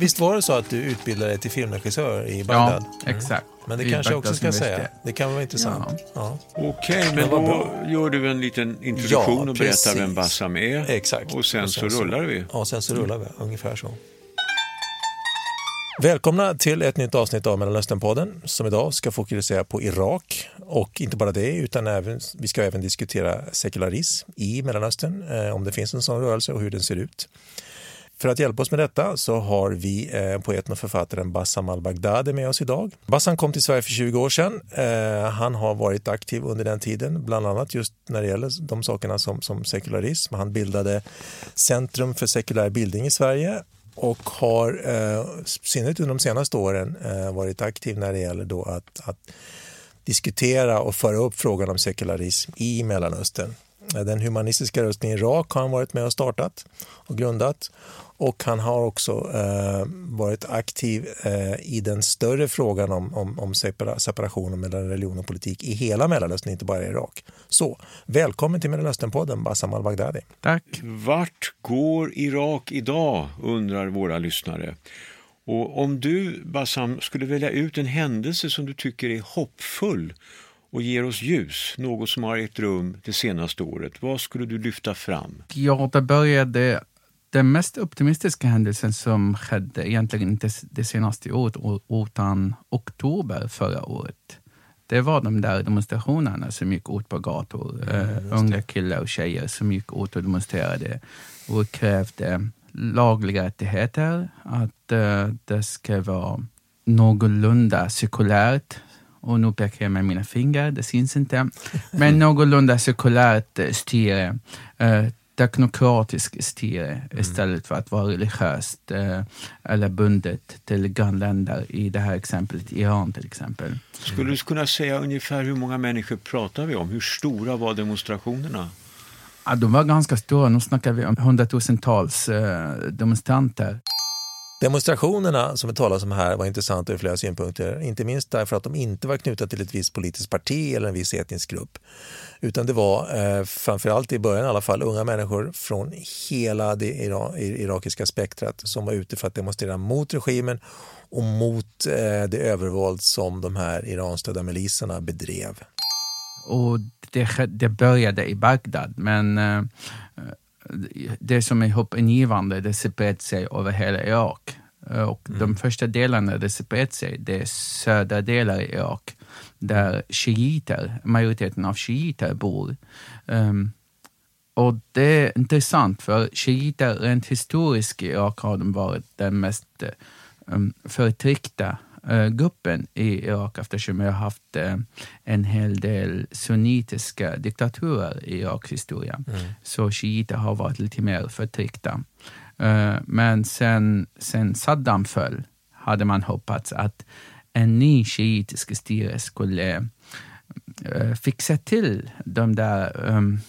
Visst var det så att du utbildade dig till filmregissör i Bagdad? Ja, exakt. Men det I kanske jag också ska säga. Det kan vara intressant. Ja. Okej, men då gör du en liten introduktion Ja, och berättar vem Bassam är. Exakt. Och sen, så rullar vi. Ja, sen så rullar vi. Ungefär så. Välkomna till ett nytt avsnitt av Mellanösternpodden som idag ska fokusera på Irak och inte bara det utan även, vi ska även diskutera sekularism i Mellanöstern, eh, om det finns en sån rörelse och hur den ser ut. För att hjälpa oss med detta så har vi eh, poeten och författaren Bassam al-Baghdadi med oss idag. Bassam kom till Sverige för 20 år sedan. Eh, han har varit aktiv under den tiden, bland annat just när det gäller de sakerna som, som sekularism. Han bildade Centrum för sekulär bildning i Sverige och har eh, i synnerhet under de senaste åren eh, varit aktiv när det gäller då att, att diskutera och föra upp frågan om sekularism i Mellanöstern. Den humanistiska rösten i Irak har han varit med och startat och grundat och han har också eh, varit aktiv eh, i den större frågan om, om, om separa, separationen mellan religion och politik i hela Mellanöstern, inte bara i Irak. Så, välkommen till Mellanösternpodden, Bassam al-Baghdadi. Tack. Vart går Irak idag, undrar våra lyssnare. Och om du, Bassam, skulle välja ut en händelse som du tycker är hoppfull och ger oss ljus, något som har ägt rum det senaste året, vad skulle du lyfta fram? Ja, det började den mest optimistiska händelsen som skedde egentligen inte det senaste året utan oktober förra året. Det var de där demonstrationerna som gick ut på gator. uh, unga killar och tjejer som gick ut och demonstrerade och krävde lagliga rättigheter, att uh, det ska vara någorlunda cirkulärt och nu pekar jag med mina fingrar, det syns inte. Men någorlunda cirkulärt eh, styre, eh, teknokratisk styre istället för att vara religiöst eh, eller bundet till grannländer, i det här exemplet Iran till exempel. Skulle du kunna säga ungefär hur många människor pratar vi om? Hur stora var demonstrationerna? Ja, de var ganska stora, nu snackar vi om hundratusentals eh, demonstranter. Demonstrationerna som vi talar om här var intressanta ur flera synpunkter. Inte minst därför att de inte var knutna till ett visst politiskt parti eller en viss etnisk grupp. Utan det var eh, framförallt i början i alla fall unga människor från hela det ira irakiska spektrat som var ute för att demonstrera mot regimen och mot eh, det övervåld som de här Iranstödda miliserna bedrev. Och det, det började i Bagdad, men eh, det som är hoppingivande, det spred sig över hela Irak. Eh, Och de första delarna det spred sig, det är södra delar i Irak, där shiiter, majoriteten av shiiter bor. Ehm, och det är intressant, för shiiter rent historiskt i Irak har de varit den mest um, förtryckta gruppen i Irak eftersom vi har haft eh, en hel del sunnitiska diktaturer i Iraks historia. Så shiiter har varit lite mer förtryckta. Eh, men sen, sen Saddam föll hade man hoppats att en ny shiitisk styre skulle eh, fixa till de där um,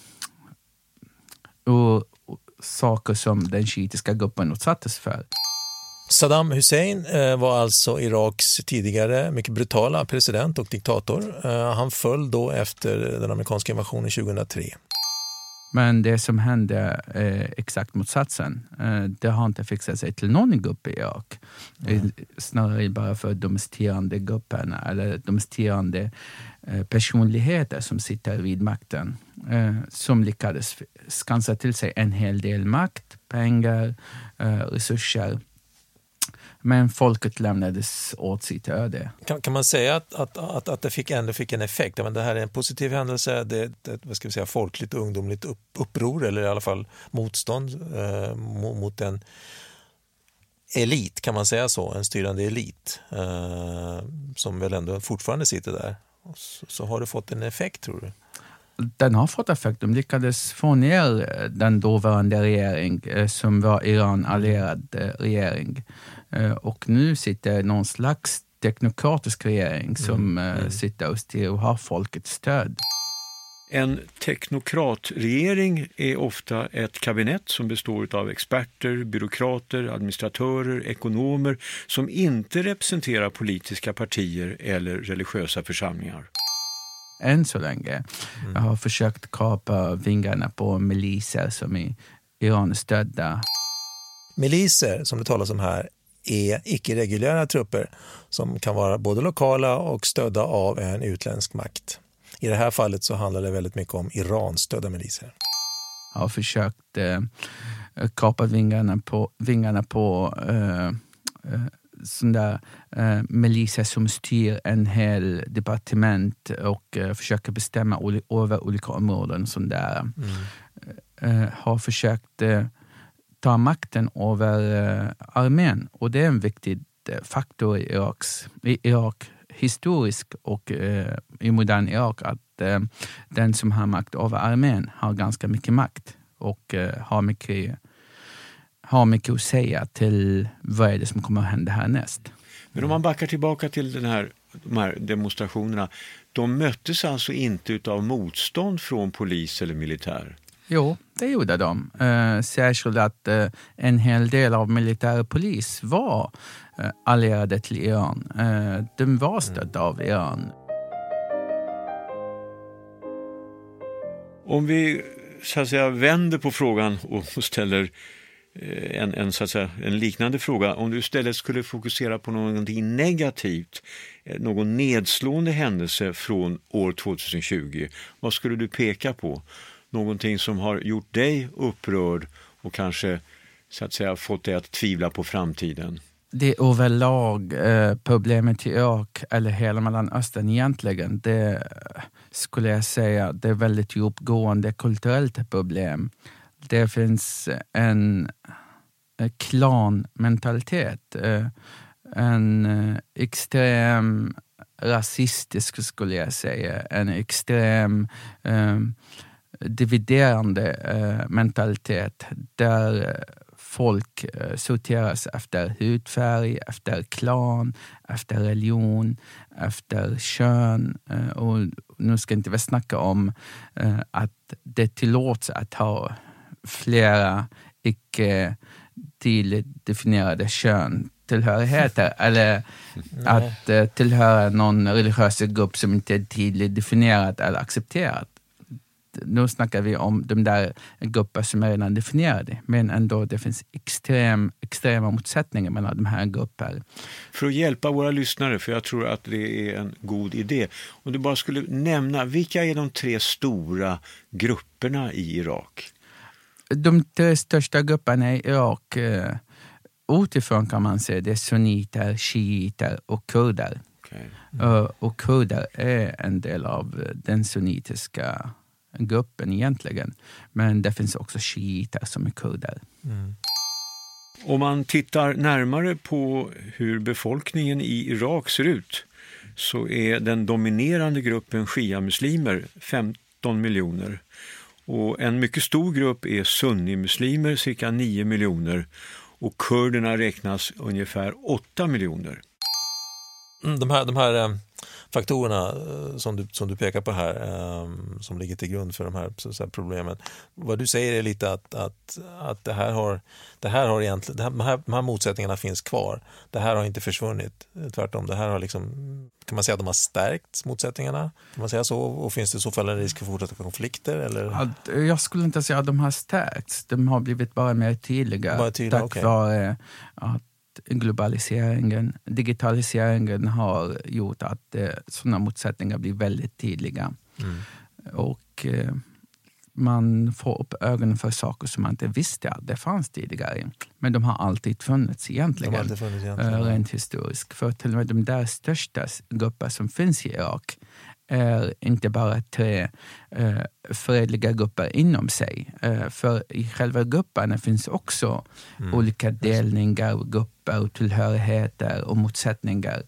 saker som den shiitiska gruppen utsattes för. Saddam Hussein eh, var alltså Iraks tidigare mycket brutala president och diktator. Eh, han föll då efter den amerikanska invasionen 2003. Men det som hände är exakt motsatsen. Eh, Det har inte fixat sig till någon grupp i Irak. Eh, Snarare bara för de styrande grupperna eller de styrande eh, personligheter som sitter vid makten. eh, Som lyckades skansa till sig en hel del makt, pengar, eh, resurser. Men folket lämnades åt sitt öde. Kan, kan man säga att, att, att, att det fick, ändå fick en effekt? Men det här är en positiv händelse, det är ett, vad ska vi säga, folkligt och ungdomligt upp, uppror eller i alla fall motstånd eh, mot, en elit, kan man säga så? En styrande elit eh, som väl ändå fortfarande sitter där. Så, så har det fått en effekt tror du? Den har fått effekt. De lyckades få ner eh, den dåvarande regering eh, som var Iran-allierad eh, regering. Och nu sitter någon slags teknokratisk regering som eh, sitter och styr och har folkets stöd. En teknokratregering är ofta ett kabinett som består av experter, byråkrater, administratörer, ekonomer som inte representerar politiska partier eller religiösa församlingar. Än så länge. Jag har försökt kapa vingarna på miliser som är Iran-stödda. Miliser, som det talas om här, är icke-reguljära trupper som kan vara både lokala och stödda av en utländsk makt. I det här fallet så handlar det väldigt mycket om Iran-stödda miliser. Har försökt eh, kapa vingarna på, vingarna på eh, eh, sån där eh, miliser som styr en hel departement och eh, försöker bestämma oli över olika områden. Sån där. Mm. Eh, har försökt eh, ta makten över eh, armén och det är en viktig eh, faktor i, Iraks, i Irak historiskt och i modern Irak att den som har makt över armén har ganska mycket makt och har mycket har mycket att säga till vad är det som kommer att hända härnäst. Men om man backar tillbaka till den här, de här demonstrationerna. De möttes alltså inte av motstånd från polis eller militär? Jo, det gjorde de. Eh, särskilt att eh, en hel del av militär och polis var eh, allierade till Iran. Eh, de var stödda av Iran. Om vi så att säga, vänder på frågan och ställer Eh, en, en, så att säga, en liknande fråga. Om du istället skulle fokusera på någonting negativt, eh, någon nedslående händelse från år 2020, vad skulle du peka på? Någonting som har gjort dig upprörd och kanske så att säga, fått dig att tvivla på framtiden? Det är överlag eh, problemet i Irak, eller hela Mellanöstern egentligen, det eh, skulle jag säga, det är väldigt djupgående kulturellt problem det finns en eh, klanmentalitet. Eh, en eh, extrem rasistisk, skulle jag säga. En extrem eh, dividerande eh, mentalitet där folk eh, sorteras efter hudfärg, efter klan, efter religion, efter kön. Eh, och nu ska inte vi snacka om eh, att det tillåts att ha flera icke tydligt definierade köntillhörigheter eller att uh, tillhöra någon religiös grupp som inte är tydligt definierad eller accepterad. Nu snackar vi om de där grupper som är redan definierade, men ändå det finns extrem, extrema motsättningar mellan de här grupperna. För att hjälpa våra lyssnare, för jag tror att det är en god idé, om du bara skulle nämna, vilka är de tre stora grupperna i Irak? De tre största grupperna i Irak eh, utifrån kan man säga det är sunniter, shiiter och kurder. Okay. Mm. Uh, och kurder är en del av den sunnitiska gruppen egentligen. Men det finns också shiiter som är kurder. Mm. Om man tittar närmare på hur befolkningen i Irak ser ut så är den dominerande gruppen shia-muslimer 15 miljoner och en mycket stor grupp är sunnimuslimer, cirka 9 miljoner och kurderna räknas ungefär 8 miljoner. Mm, de här, de här eh, faktorerna eh, som du, som du pekar på här um, som ligger till grund för de här, här problemen. Vad du säger är lite att, att, att det här har, det här har egentligen, det här, de, här, de här motsättningarna finns kvar. Det här har inte försvunnit. Tvärtom, det här har liksom, kan man säga att de har stärkt motsättningarna? Kan man säga så? Och finns det i så fall en risk för fortsatta konflikter? Eller? Jag skulle inte säga att de har stärkts. De har blivit bara mer tydliga. Bara tydliga tack okay. vare att globaliseringen, digitaliseringen har gjort att eh, sådana motsättningar blir väldigt tydliga. Mm. Och eh, man får upp ögonen för saker som man inte visste att det fanns tidigare. Men de har alltid funnits egentligen, alltid funnits egentligen. Eh, rent historiskt. För till och med de där största grupper som finns i Irak är inte bara tre eh, fredliga grupper inom sig. Eh, för i själva grupperna finns också mm. olika delningar, grupper, och tillhörigheter och motsättningar.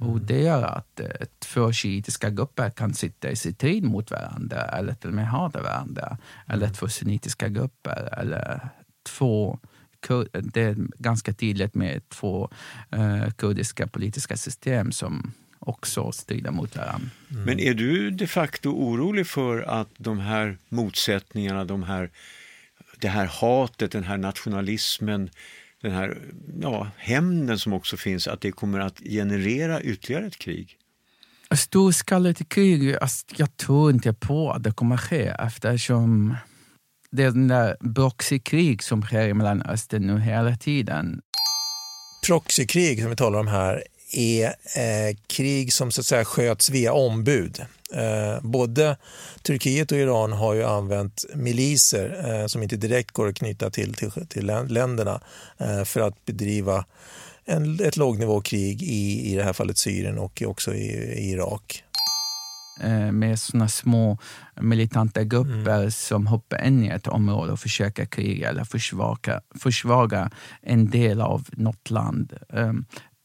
Mm. Och det gör att eh, två shiitiska grupper kan sitta i strid mot varandra eller till och med hata varandra. Mm. Eller två sunnitiska grupper eller två det är ganska tydligt med två uh, kurdiska politiska system som också strida mot varandra. Mm. Men är du de facto orolig för att de här motsättningarna, de här, det här hatet, den här nationalismen, den här ja, hämnden som också finns, att det kommer att generera ytterligare ett krig? Storskaligt krig, jag tror inte på att det kommer att ske eftersom det är den där krig som sker i Mellanöstern nu hela tiden. proxykrig som vi talar om här är eh, krig som så att säga sköts via ombud. Eh, både Turkiet och Iran har ju använt miliser eh, som inte direkt går att knyta till, till, till länderna eh, för att bedriva en, ett lågnivåkrig i, i det här fallet Syrien och också i, i Irak eh, med såna små militanta grupper mm. som hoppar in i ett område och försöker kriga eller försvaga, försvaga en del av något land.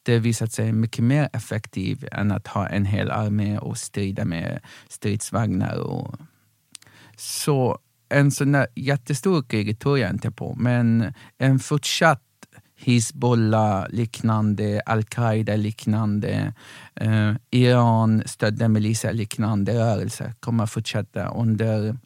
Det visat sig mycket mer effektivt än att ha en hel armé och strida med stridsvagnar. Och... Så en sån där jättestor krig tror jag inte på, men en fortsatt Hizbollah-liknande, al-Qaida-liknande, eh, Iran-stödda miliser-liknande rörelser kommer fortsätta under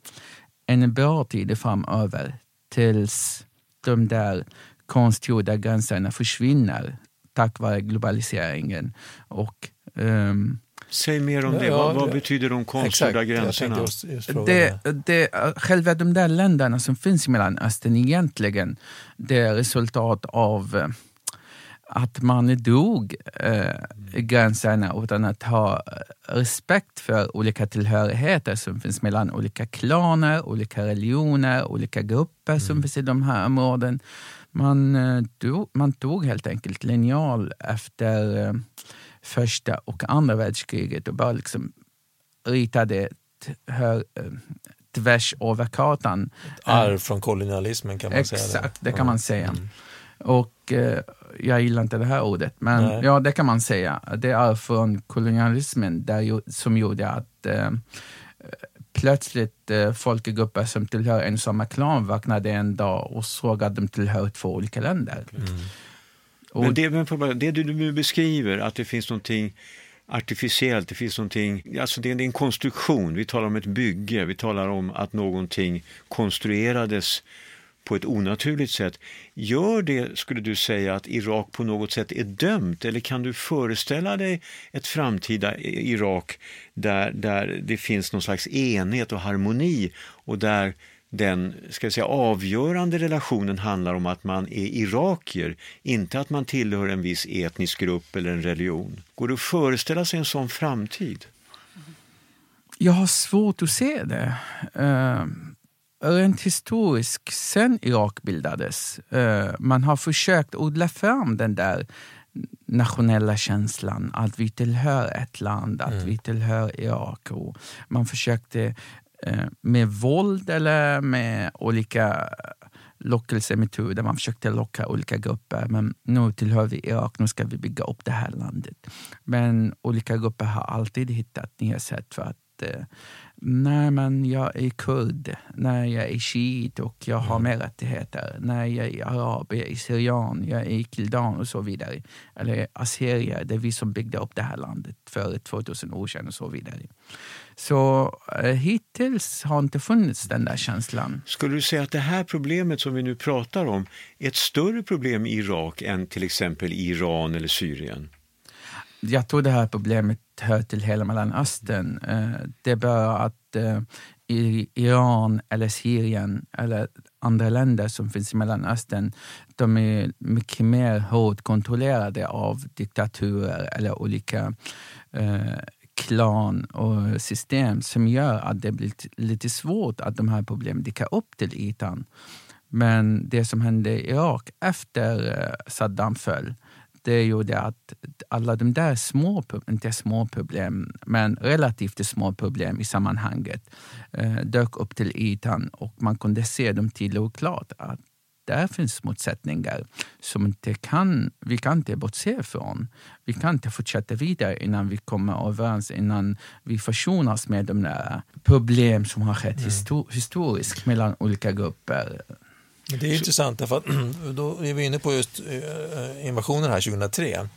en bra tid framöver tills de där konstgjorda gränserna försvinner tack vare globaliseringen. Och, um, Säg mer om det. Ja, vad, vad betyder de konstgjorda gränserna? Just, just det, det, själva de där länderna som finns i Mellanöstern egentligen det är resultat av eh, att man drog eh, gränserna utan att ha respekt för olika tillhörigheter som finns mellan olika klaner, olika religioner, olika grupper mm. som finns i de här områdena. Man, eh, man tog helt enkelt linjal efter eh, första och andra världskriget och bara liksom ritade eh, tvärs över kartan. Ett arv från kolonialismen kan man Exakt, säga. Exakt, det kan man säga. Mm. Och eh, jag gillar inte det här ordet, men Nej. ja, det kan man säga. Det är från kolonialismen där, som gjorde att eh, plötsligt eh, folkgrupper som tillhör en samma klan vaknade en dag och såg att de tillhör två olika länder. Mm. Men det, men det du nu beskriver, att det finns någonting artificiellt, det finns någonting, alltså det är en konstruktion, vi talar om ett bygge, vi talar om att någonting konstruerades på ett onaturligt sätt. Gör det, skulle du säga, att Irak på något sätt är dömt? Eller kan du föreställa dig ett framtida Irak där, där det finns någon slags enhet och harmoni och där den ska säga, avgörande relationen handlar om att man är irakier, inte att man tillhör en viss etnisk grupp eller en religion. Går det att föreställa sig en sån framtid? Jag har svårt att se det. Eh, Rent historiskt, sen Irak bildades, uh, man har försökt odla fram den där nationella känslan att vi tillhör ett land, att mm. vi tillhör Irak. Och man försökte Eh, med våld eller med olika lockelsemetoder. Man försökte locka olika grupper. Men nu tillhör vi Irak, nu ska vi bygga upp det här landet. Men olika grupper har alltid hittat nya sätt för att eh, Nej, men jag är kurd. Nej, jag är shiit och jag har mm. mer rättigheter. Nej, jag är arab, jag är syrian, jag är kildan och så vidare. Eller assyrier, det är vi som byggde upp det här landet för 2000 år sedan och så vidare. Så eh, hittills har inte funnits den där känslan. Skulle du säga att det här problemet som vi nu pratar om är ett större problem i Irak än till exempel Iran eller Syrien? Jag tror det här problemet hör till hela Mellanöstern. Eh, det är bara att eh, i Iran eller Syrien eller andra länder som finns i Mellanöstern, de är mycket mer hårt kontrollerade av diktaturer eller olika eh, klan och system som gör att det blir lite svårt att de här problemen dyker upp till ytan. Men det som hände i Irak efter eh, Saddam föll, det gjorde att alla de där små, inte små problem, men relativt små problem i sammanhanget eh, dök upp till ytan och man kunde se dem tydligt och klart att där finns motsättningar som inte kan, vi kan inte bortse från. Vi kan inte fortsätta vidare innan vi kommer överens, innan vi försonas med de där problem som har skett mm. historiskt mellan olika grupper. Det är intressant, därför att då är vi inne på just eh, invasionen här 2003.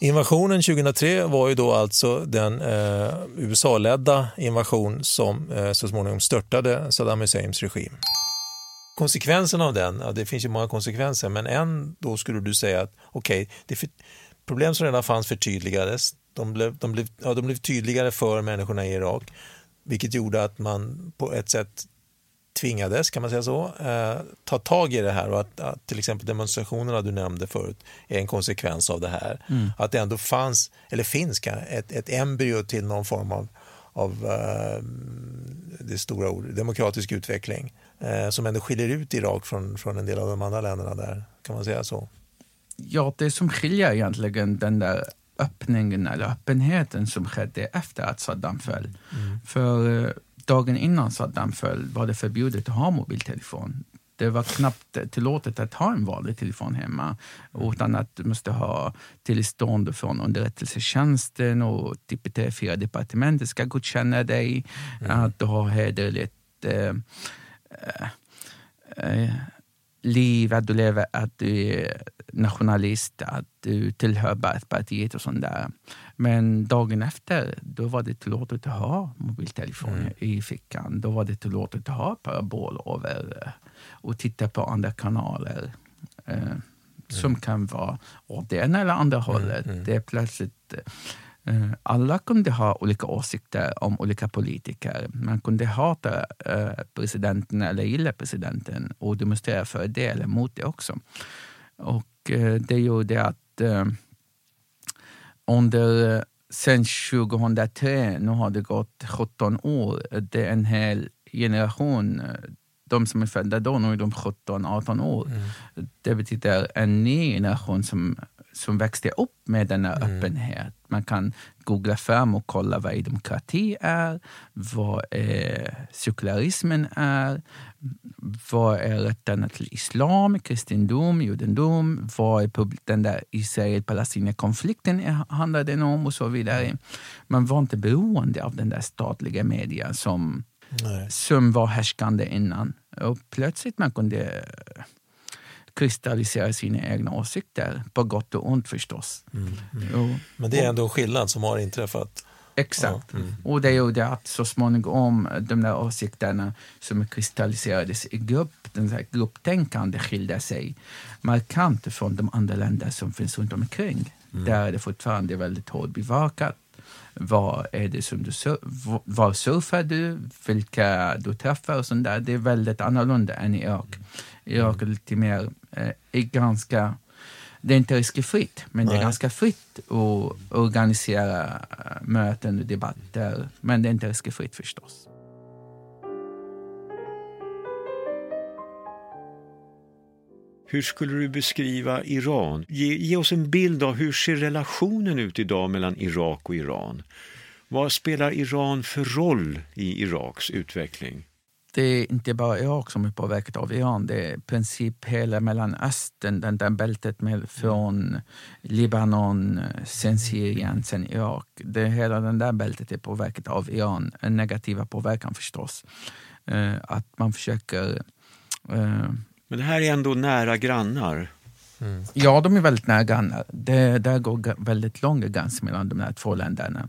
Invasionen 2003 var ju då alltså den eh, USA-ledda invasion som eh, så småningom störtade Saddam Husseins regim. Konsekvenserna av den, ja, det finns ju många konsekvenser, men en då skulle du säga att okej, okay, problem som redan fanns förtydligades, de blev, de, blev, ja, de blev tydligare för människorna i Irak, vilket gjorde att man på ett sätt tvingades, kan man säga så, eh, ta tag i det här och att, att, till exempel demonstrationerna du nämnde förut är en konsekvens av det här. Mm. Att det ändå fanns, eller finns, ett, ett embryo till någon form av, av uh, det stora ord, demokratisk utveckling uh, som ändå skiljer ut Irak från, från en del av de andra länderna där, kan man säga så? Ja, det som skiljer egentligen den där öppningen eller öppenheten som skedde efter att Saddam föll. Mm. För eh, dagen innan Saddam föll var det förbjudet att ha mobiltelefon. Det var knappt tillåtet att ha en vanlig telefon hemma utan att du måste ha tillstånd från underrättelsetjänsten och typ TV4-departementet ska godkänna dig. Mm. Att du har hederligt eh, eh, liv, att du lever, att du är nationalist, att du tillhör Baathpartiet och sånt där. Men dagen efter, då var det tillåtet att ha mobiltelefon mm. i fickan. Då var det tillåtet att ha parabol över eh, och titta på andra kanaler. Eh, mm. Som kan vara åt det ena eller andra mm, hållet. Mm. Det är plötsligt eh, alla kunde ha olika åsikter om olika politiker. Man kunde hata eh, presidenten eller gilla presidenten och demonstrera för det eller mot det också. Och eh, det gjorde att eh, under sen 2003, nu har det gått 17 år, det är en hel generation de som är födda då, nu är de 17-18 år. Mm. Det betyder en ny generation som, som växte upp med denna mm. öppenhet. Man kan googla fram och kolla vad demokrati är, vad är sekularismen är, vad är rätterna till islam, kristendom, judendom, vad är den där Israel-Palestina-konflikten handlar om och så vidare. Man var inte beroende av den där statliga media som, som var härskande innan. Och plötsligt man kunde kristallisera sina egna åsikter, på gott och ont förstås. Mm, mm. Men det är ändå en skillnad som har inträffat. Exakt. Ja, mm. Och det gjorde att så småningom de där åsikterna som kristalliserades i grupp, den här grupptänkande skilde sig markant från de andra länder som finns runt omkring. Mm. Där är det fortfarande väldigt hårt bevakat. Vad är det som du var surfar du? Vilka du träffar och sånt där. Det är väldigt annorlunda än i Irak. Irak är lite mer, är ganska det är inte riskfritt, men Nej. det är ganska fritt att organisera eh, möten och debatter. Men det är inte riskfritt förstås. Hur skulle du beskriva Iran? Ge, ge, oss en bild av hur ser relationen ut idag mellan Irak och Iran? Vad spelar Iran för roll i Iraks utveckling? Det är inte bara Irak som är påverkat av Iran. Det är i princip hela Mellanöstern, den där bältet med, från Libanon, sen Syrien, sen Irak. Det, hela den där bältet är påverkat av Iran. En negativa påverkan förstås. Uh, att man försöker... Uh, Men det här är ändå nära grannar? Mm. Ja, de är väldigt nära grannar. Det, där går väldigt långa gränser mellan de här två länderna.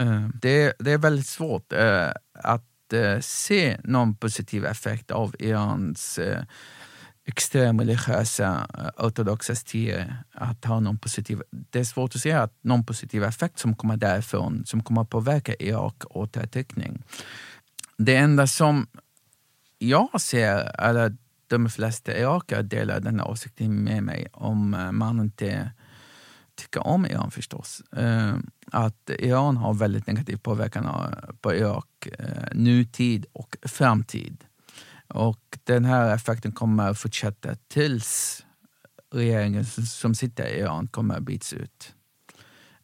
Uh, det, det är väldigt svårt att eh, Eh, se någon positiv effekt av Irans eh, extremreligiösa eh, ortodoxa styre. Att ha någon positiv, det är svårt att se att någon positiv effekt som kommer därifrån, som kommer att påverka Irak återtryckning. Det enda som jag ser, eller de flesta irakier delar den här åsikten med mig, om eh, man inte tycker om Iran förstås. Eh, att Iran har väldigt negativ påverkan på Irak eh, nutid och framtid. Och den här effekten kommer att fortsätta tills regeringen som sitter i Iran kommer att bytas ut.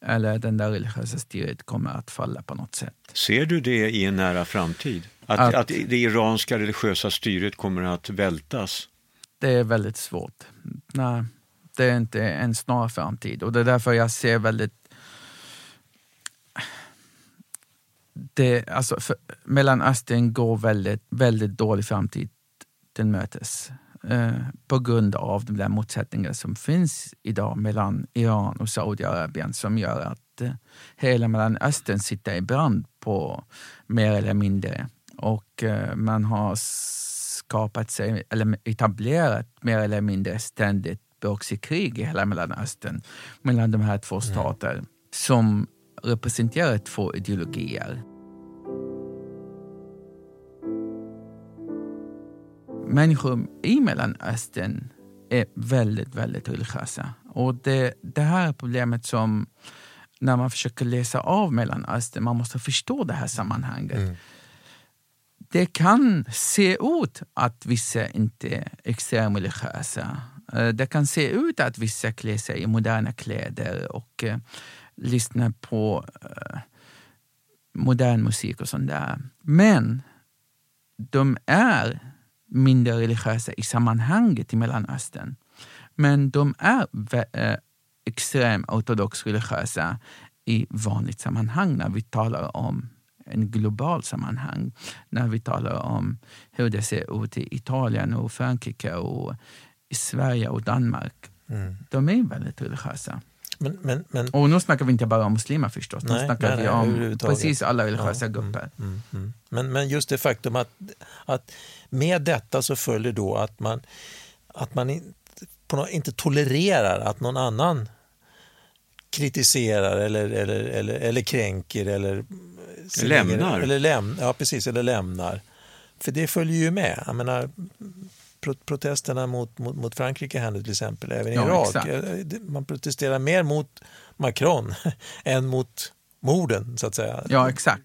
Eller den där religiösa styret kommer att falla på något sätt. Ser du det i en nära framtid? Att, att, att det iranska religiösa styret kommer att vältas? Det är väldigt svårt. Nej, det är inte en snar framtid. Och det är därför jag ser väldigt... Det, alltså för, Mellanöstern går väldigt, väldigt dålig framtid till mötes. Eh, på grund av de där motsättningar som finns idag mellan Iran och Saudiarabien som gör att eh, hela Mellanöstern sitter i brand på mer eller mindre. Och eh, man har skapat sig, eller etablerat mer eller mindre ständigt proxykrig i hela Mellanöstern mellan de här två stater mm. som representerar två ideologier. människor i Mellanöstern är väldigt, väldigt religiösa. Och det, det här är problemet som när man försöker läsa av Mellanöstern, man måste förstå det här sammanhanget. Mm. Det kan se ut att vissa inte är extremt religiösa. Eh, det kan se ut att vissa klär sig i moderna kläder och eh, lyssnar på eh, modern musik och sånt där. Men de är mindre religiösa i sammanhanget i Mellanöstern. Men de är extremt ortodox religiösa i vanligt sammanhang när vi talar om en global sammanhang. När vi talar om hur det ser ut i Italien och Frankrike och i Sverige och Danmark. Mm. De är väldigt religiösa. Men, men, men, och nu snackar vi inte bara om muslimer förstås, nu snackar nej, vi om precis alla religiösa ja, mm, grupper. Mm, mm, men, men just det faktum att, att med detta så följer då att man, att man inte, något, inte tolererar att någon annan kritiserar eller, eller, eller, eller kränker eller lämnar. Eller läm, ja, precis, eller lämnar. För det följer ju med. Jag menar, protesterna mot, mot, mot Frankrike här nu till exempel, även i ja, Irak. Exakt. Eh, man protesterar mer mot Macron än mot morden, så att säga. Ja, exakt.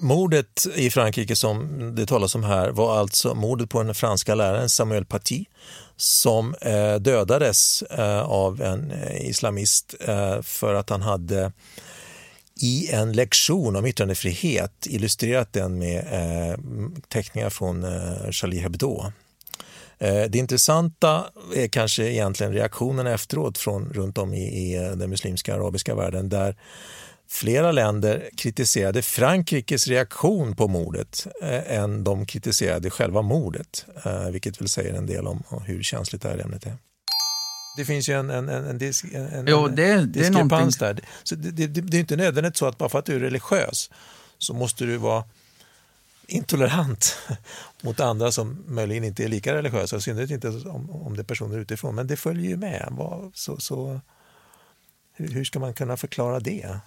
Mordet i Frankrike som det talas om här var alltså mordet på den franska läraren Samuel Paty som eh, dödades eh, av en eh, islamist eh, för att han hade i en lektion om yttrandefrihet illustrerat den med eh, teckningar från Charlie Hebdo. Det intressanta är kanske egentligen reaktionerna efteråt från runt om i, i den muslimska arabiska världen där Flera länder kritiserade Frankrikes reaktion på mordet eh, än de kritiserade själva mordet, eh, vilket väl säger en del om, hur känsligt det här ämnet är. Det finns ju en, en, en, dis, en, jo, det, en diskrepans det där. Så det, det, det, är inte nödvändigt så att bara för att du är religiös så måste du vara intolerant mot andra som möjligen inte är lika religiösa, i synnerhet inte om, om det är personer utifrån. Men det följer ju med. Så, så, hur, hur ska man kunna förklara det?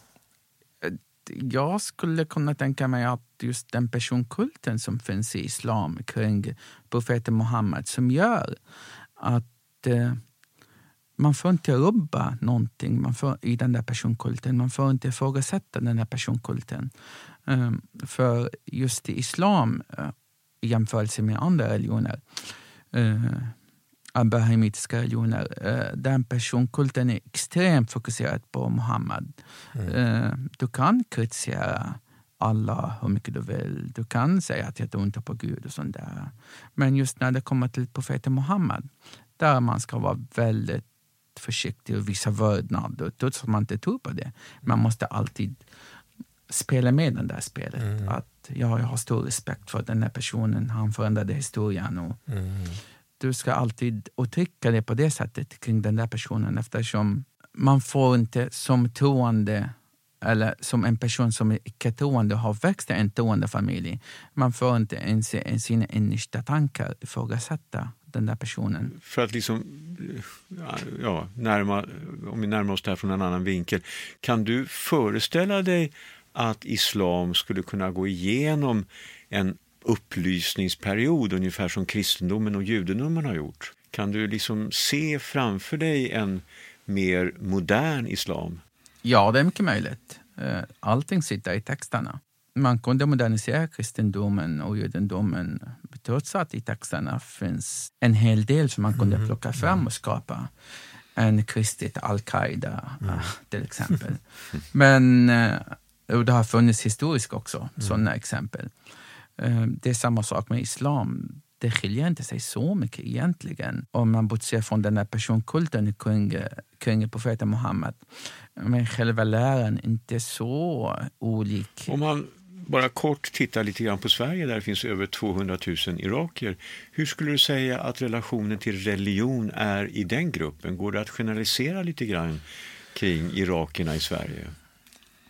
jag skulle kunna tänka mig att just den personkulten som finns i islam kring profeten Muhammed som gör att eh, man får inte rubba någonting man får, i den där personkulten. Man får inte ifrågasätta den där personkulten. Um, för just i islam, uh, i jämförelse med andra religioner, uh, abrahamitiska religioner. Eh, den personkulten är extremt fokuserad på Muhammed. Mm. Eh, du kan kritisera Allah hur mycket du vill. Du kan säga att jag tror inte på Gud och sånt där. Men just när det kommer till profeten Muhammed, där man ska vara väldigt försiktig och visa vördnad, trots att man inte tror på det. Man måste alltid spela med det där spelet. Mm. Att ja, jag har stor respekt för den här personen, han förändrade historien. Och, mm du ska alltid uttrycka det på det sättet kring den där personen eftersom man får inte som troende eller som en person som är icke-troende har växt i en troende familj. Man får inte ens sina innersta tankar ifrågasätta den där personen. För att liksom, ja, närma, om vi närmar oss det här från en annan vinkel. Kan du föreställa dig att islam skulle kunna gå igenom en upplysningsperiod ungefär som kristendomen och judendomen har gjort? Kan du liksom se framför dig en mer modern islam? Ja, det är mycket möjligt. Eh, allting sitter i texterna. Man kunde modernisera kristendomen och judendomen trots att i texterna finns en hel del som man kunde mm. plocka fram och skapa. En kristet al-Qaida mm. till exempel. Men eh, och det har funnits historiskt också, mm. sådana exempel. Eh, det är samma sak med islam. Det skiljer inte sig så mycket egentligen om man bortser från den här personkulten kring, kring profeten Muhammed. Men själva läran är inte så olik. Om man bara kort tittar lite grann på Sverige där det finns över 200 000 irakier. Hur skulle du säga att relationen till religion är i den gruppen? Går det att generalisera lite grann kring irakierna i Sverige?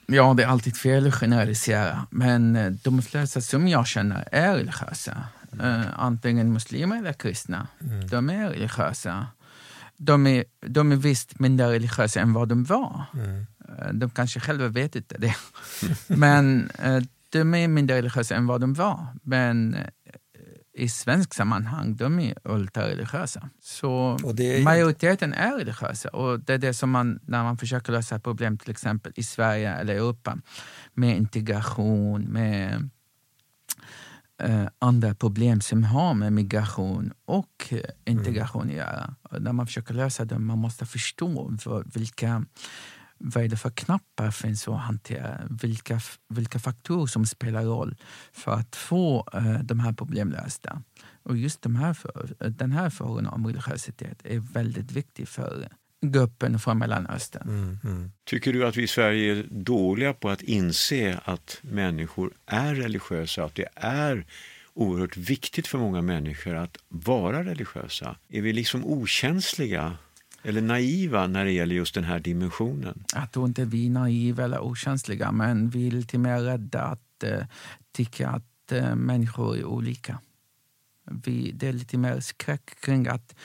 Ja, det är alltid fel att generalisera, men eh, de flesta som jag känner är religiösa. Uh, antingen muslimer eller kristna. Mm. De är religiösa. De är, de är visst mindre religiösa än vad de var. Mm. Uh, de kanske själva vet inte det. men uh, de är mindre religiösa än vad de var. Men i svensk sammanhang, de är ultrareligiösa. Så är majoriteten är religiösa och det är det som man, när man försöker lösa problem till exempel i Sverige eller Europa med integration, med eh, andra problem som har med migration och eh, integration mm. att göra. Och när man försöker lösa dem man måste förstå vilka vad är det för knappar finns att hantera? Vilka, vilka faktorer som spelar roll för att få uh, de här problemen lösta? Och just de här, den här frågan om religiositet är väldigt viktig för gruppen från Mellanöstern. Mm, mm. Tycker du att vi i Sverige är dåliga på att inse att människor är religiösa, att det är oerhört viktigt för många människor att vara religiösa? Är vi liksom okänsliga eller naiva när det gäller just den här dimensionen? Jag tror inte vi är naiva eller okänsliga, men vi är lite mer rädda att uh, tycka att uh, människor är olika. Vi, det är lite mer skräck kring att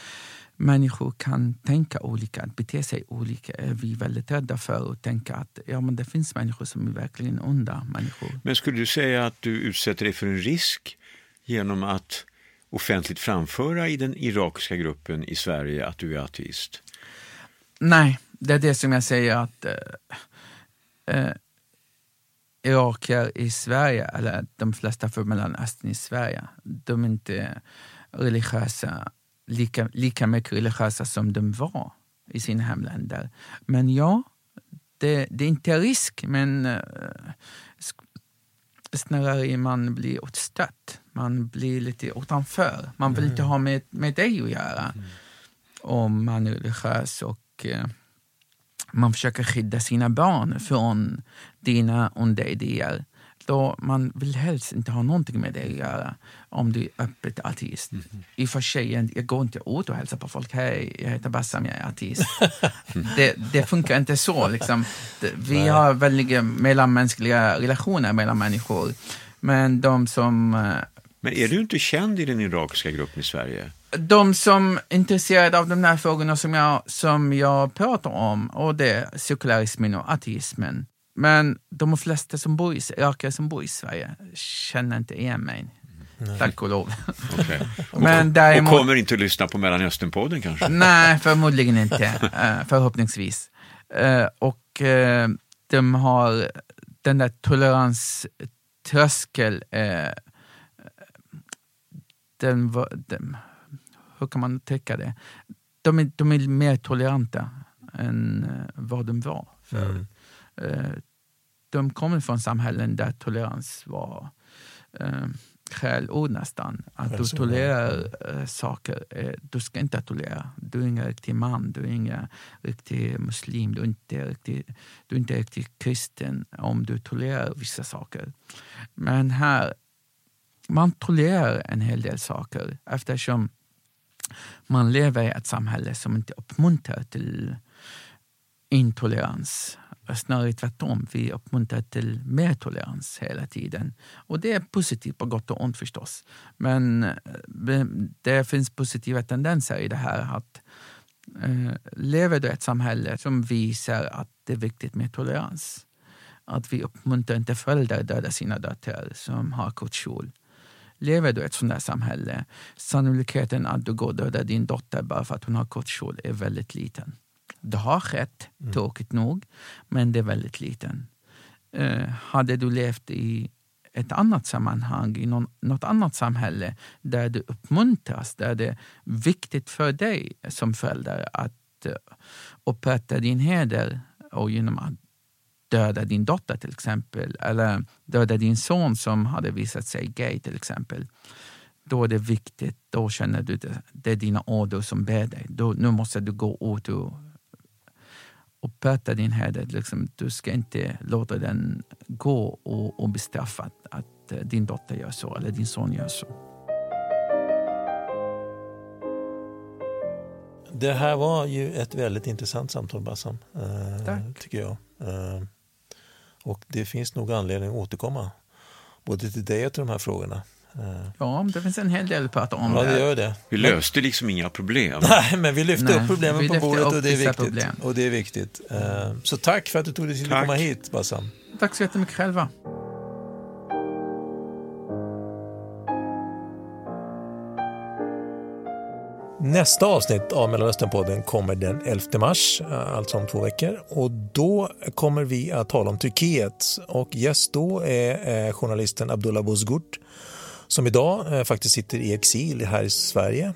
människor kan tänka olika, att bete sig olika. är vi väldigt rädda för att tänka att ja, men det finns människor som är verkligen onda människor. Men skulle du säga att du utsätter dig för en risk genom att offentligt framföra i den irakiska gruppen i Sverige att du är ateist? Nej, det är det som jag säger att äh, äh, irakier i Sverige, eller de flesta från Mellanöstern i Sverige, de är inte religiösa, lika, lika mycket religiösa som de var i sina hemländer. Men ja, det, det är inte risk, men äh, snarare man blir utstött. Man blir lite utanför. Man vill mm. inte ha med, med dig att göra. Mm. Om man är religiös och Eh, man försöker skydda sina barn från dina onda idéer. Då man vill helst inte ha någonting med det att göra om du är öppet ateist. Mm. I och för sig, jag går inte ut och hälsar på folk. Hej, jag heter Bassam, jag är ateist. det, det, funkar inte så. Liksom. Vi Nej. har väldigt mellanmänskliga relationer mellan människor. Men de som... Eh, Men är du inte känd i den irakiska gruppen i Sverige? De som är intresserade av de här frågorna som jag, som jag pratar om, och det är sekularismen och ateismen. Men de flesta som bor i, irakier som bor i Sverige känner inte igen mig. Nej. Tack och lov. Okay. Men däremot, och kommer inte att lyssna på Mellanösternpodden kanske? Nej, förmodligen inte. Uh, förhoppningsvis. Uh, och uh, de har den där toleranströskel den, den, hur kan man täcka det? De är, de är mer toleranta än uh, vad de var. För, mm. uh, de kommer från samhällen där tolerans var uh, skällord nästan. Att du tolererar saker, du ska inte tolerera. Du är ingen riktig man, du är ingen riktig muslim, du är inte riktig, du är inte riktig kristen om du tolererar vissa saker. Men här, man tolererar en hel del saker eftersom man lever i ett samhälle som inte uppmuntrar till intolerans. Snarare tvärtom, vi uppmuntrar till mer tolerans hela tiden. Och det är positivt på gott och ont förstås. Men eh, det finns positiva tendenser i det här. att eh, Lever du i ett samhälle som visar att det är viktigt med tolerans, att vi uppmuntrar inte föräldrar att döda sina döttrar som har kort kjol, Lever du i ett sånt där samhälle, sannolikheten att du går och dödar din dotter bara för att hon har kort kjol är väldigt liten. Det har skett, mm. tråkigt nog, men det är väldigt liten. Uh, hade du levt i ett annat sammanhang, i någon, något annat samhälle där du uppmuntras, där det är viktigt för dig som förälder att uh, upprätta din heder och genom att döda din dotter till exempel, eller döda din son som hade visat sig gay till exempel. Då är det viktigt, då känner du det, det är dina order som ber dig. Då, nu måste du gå ut och, och pöta din heder. Liksom, du ska inte låta den gå och, och bestraffa att eh, din dotter gör så eller din son gör så. Det här var ju ett väldigt intressant samtal Bassam, eh, tycker jag. Eh, och det finns nog anledning att återkomma både till dig och till de här frågorna. Eh, ja, det finns en hel del att prata om. Ja, det gör det. Vi löste liksom inga problem. Nej, men vi lyfte Nej, upp problemen på bordet och det, är viktigt, och det är viktigt. Eh, så tack för att du tog dig tid att komma hit, Bassam. Tack så jättemycket själva. Nästa avsnitt av Mellanösternpodden kommer den 11 mars, eh, alltså om två veckor. Och då kommer vi att tala om Turkiet och gäst då är eh, journalisten Abdullah Bozgurt som idag eh, faktiskt sitter i exil här i Sverige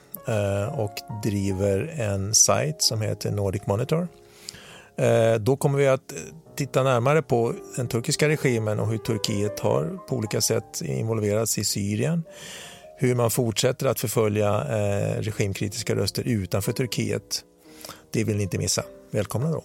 och driver en sajt som heter Nordic Monitor. Då kommer vi att titta närmare på den turkiska regimen och hur Turkiet har på olika sätt involverats i Syrien hur man fortsätter att förfölja eh, regimkritiska röster utanför Turkiet. Det vill ni inte missa. Välkomna då.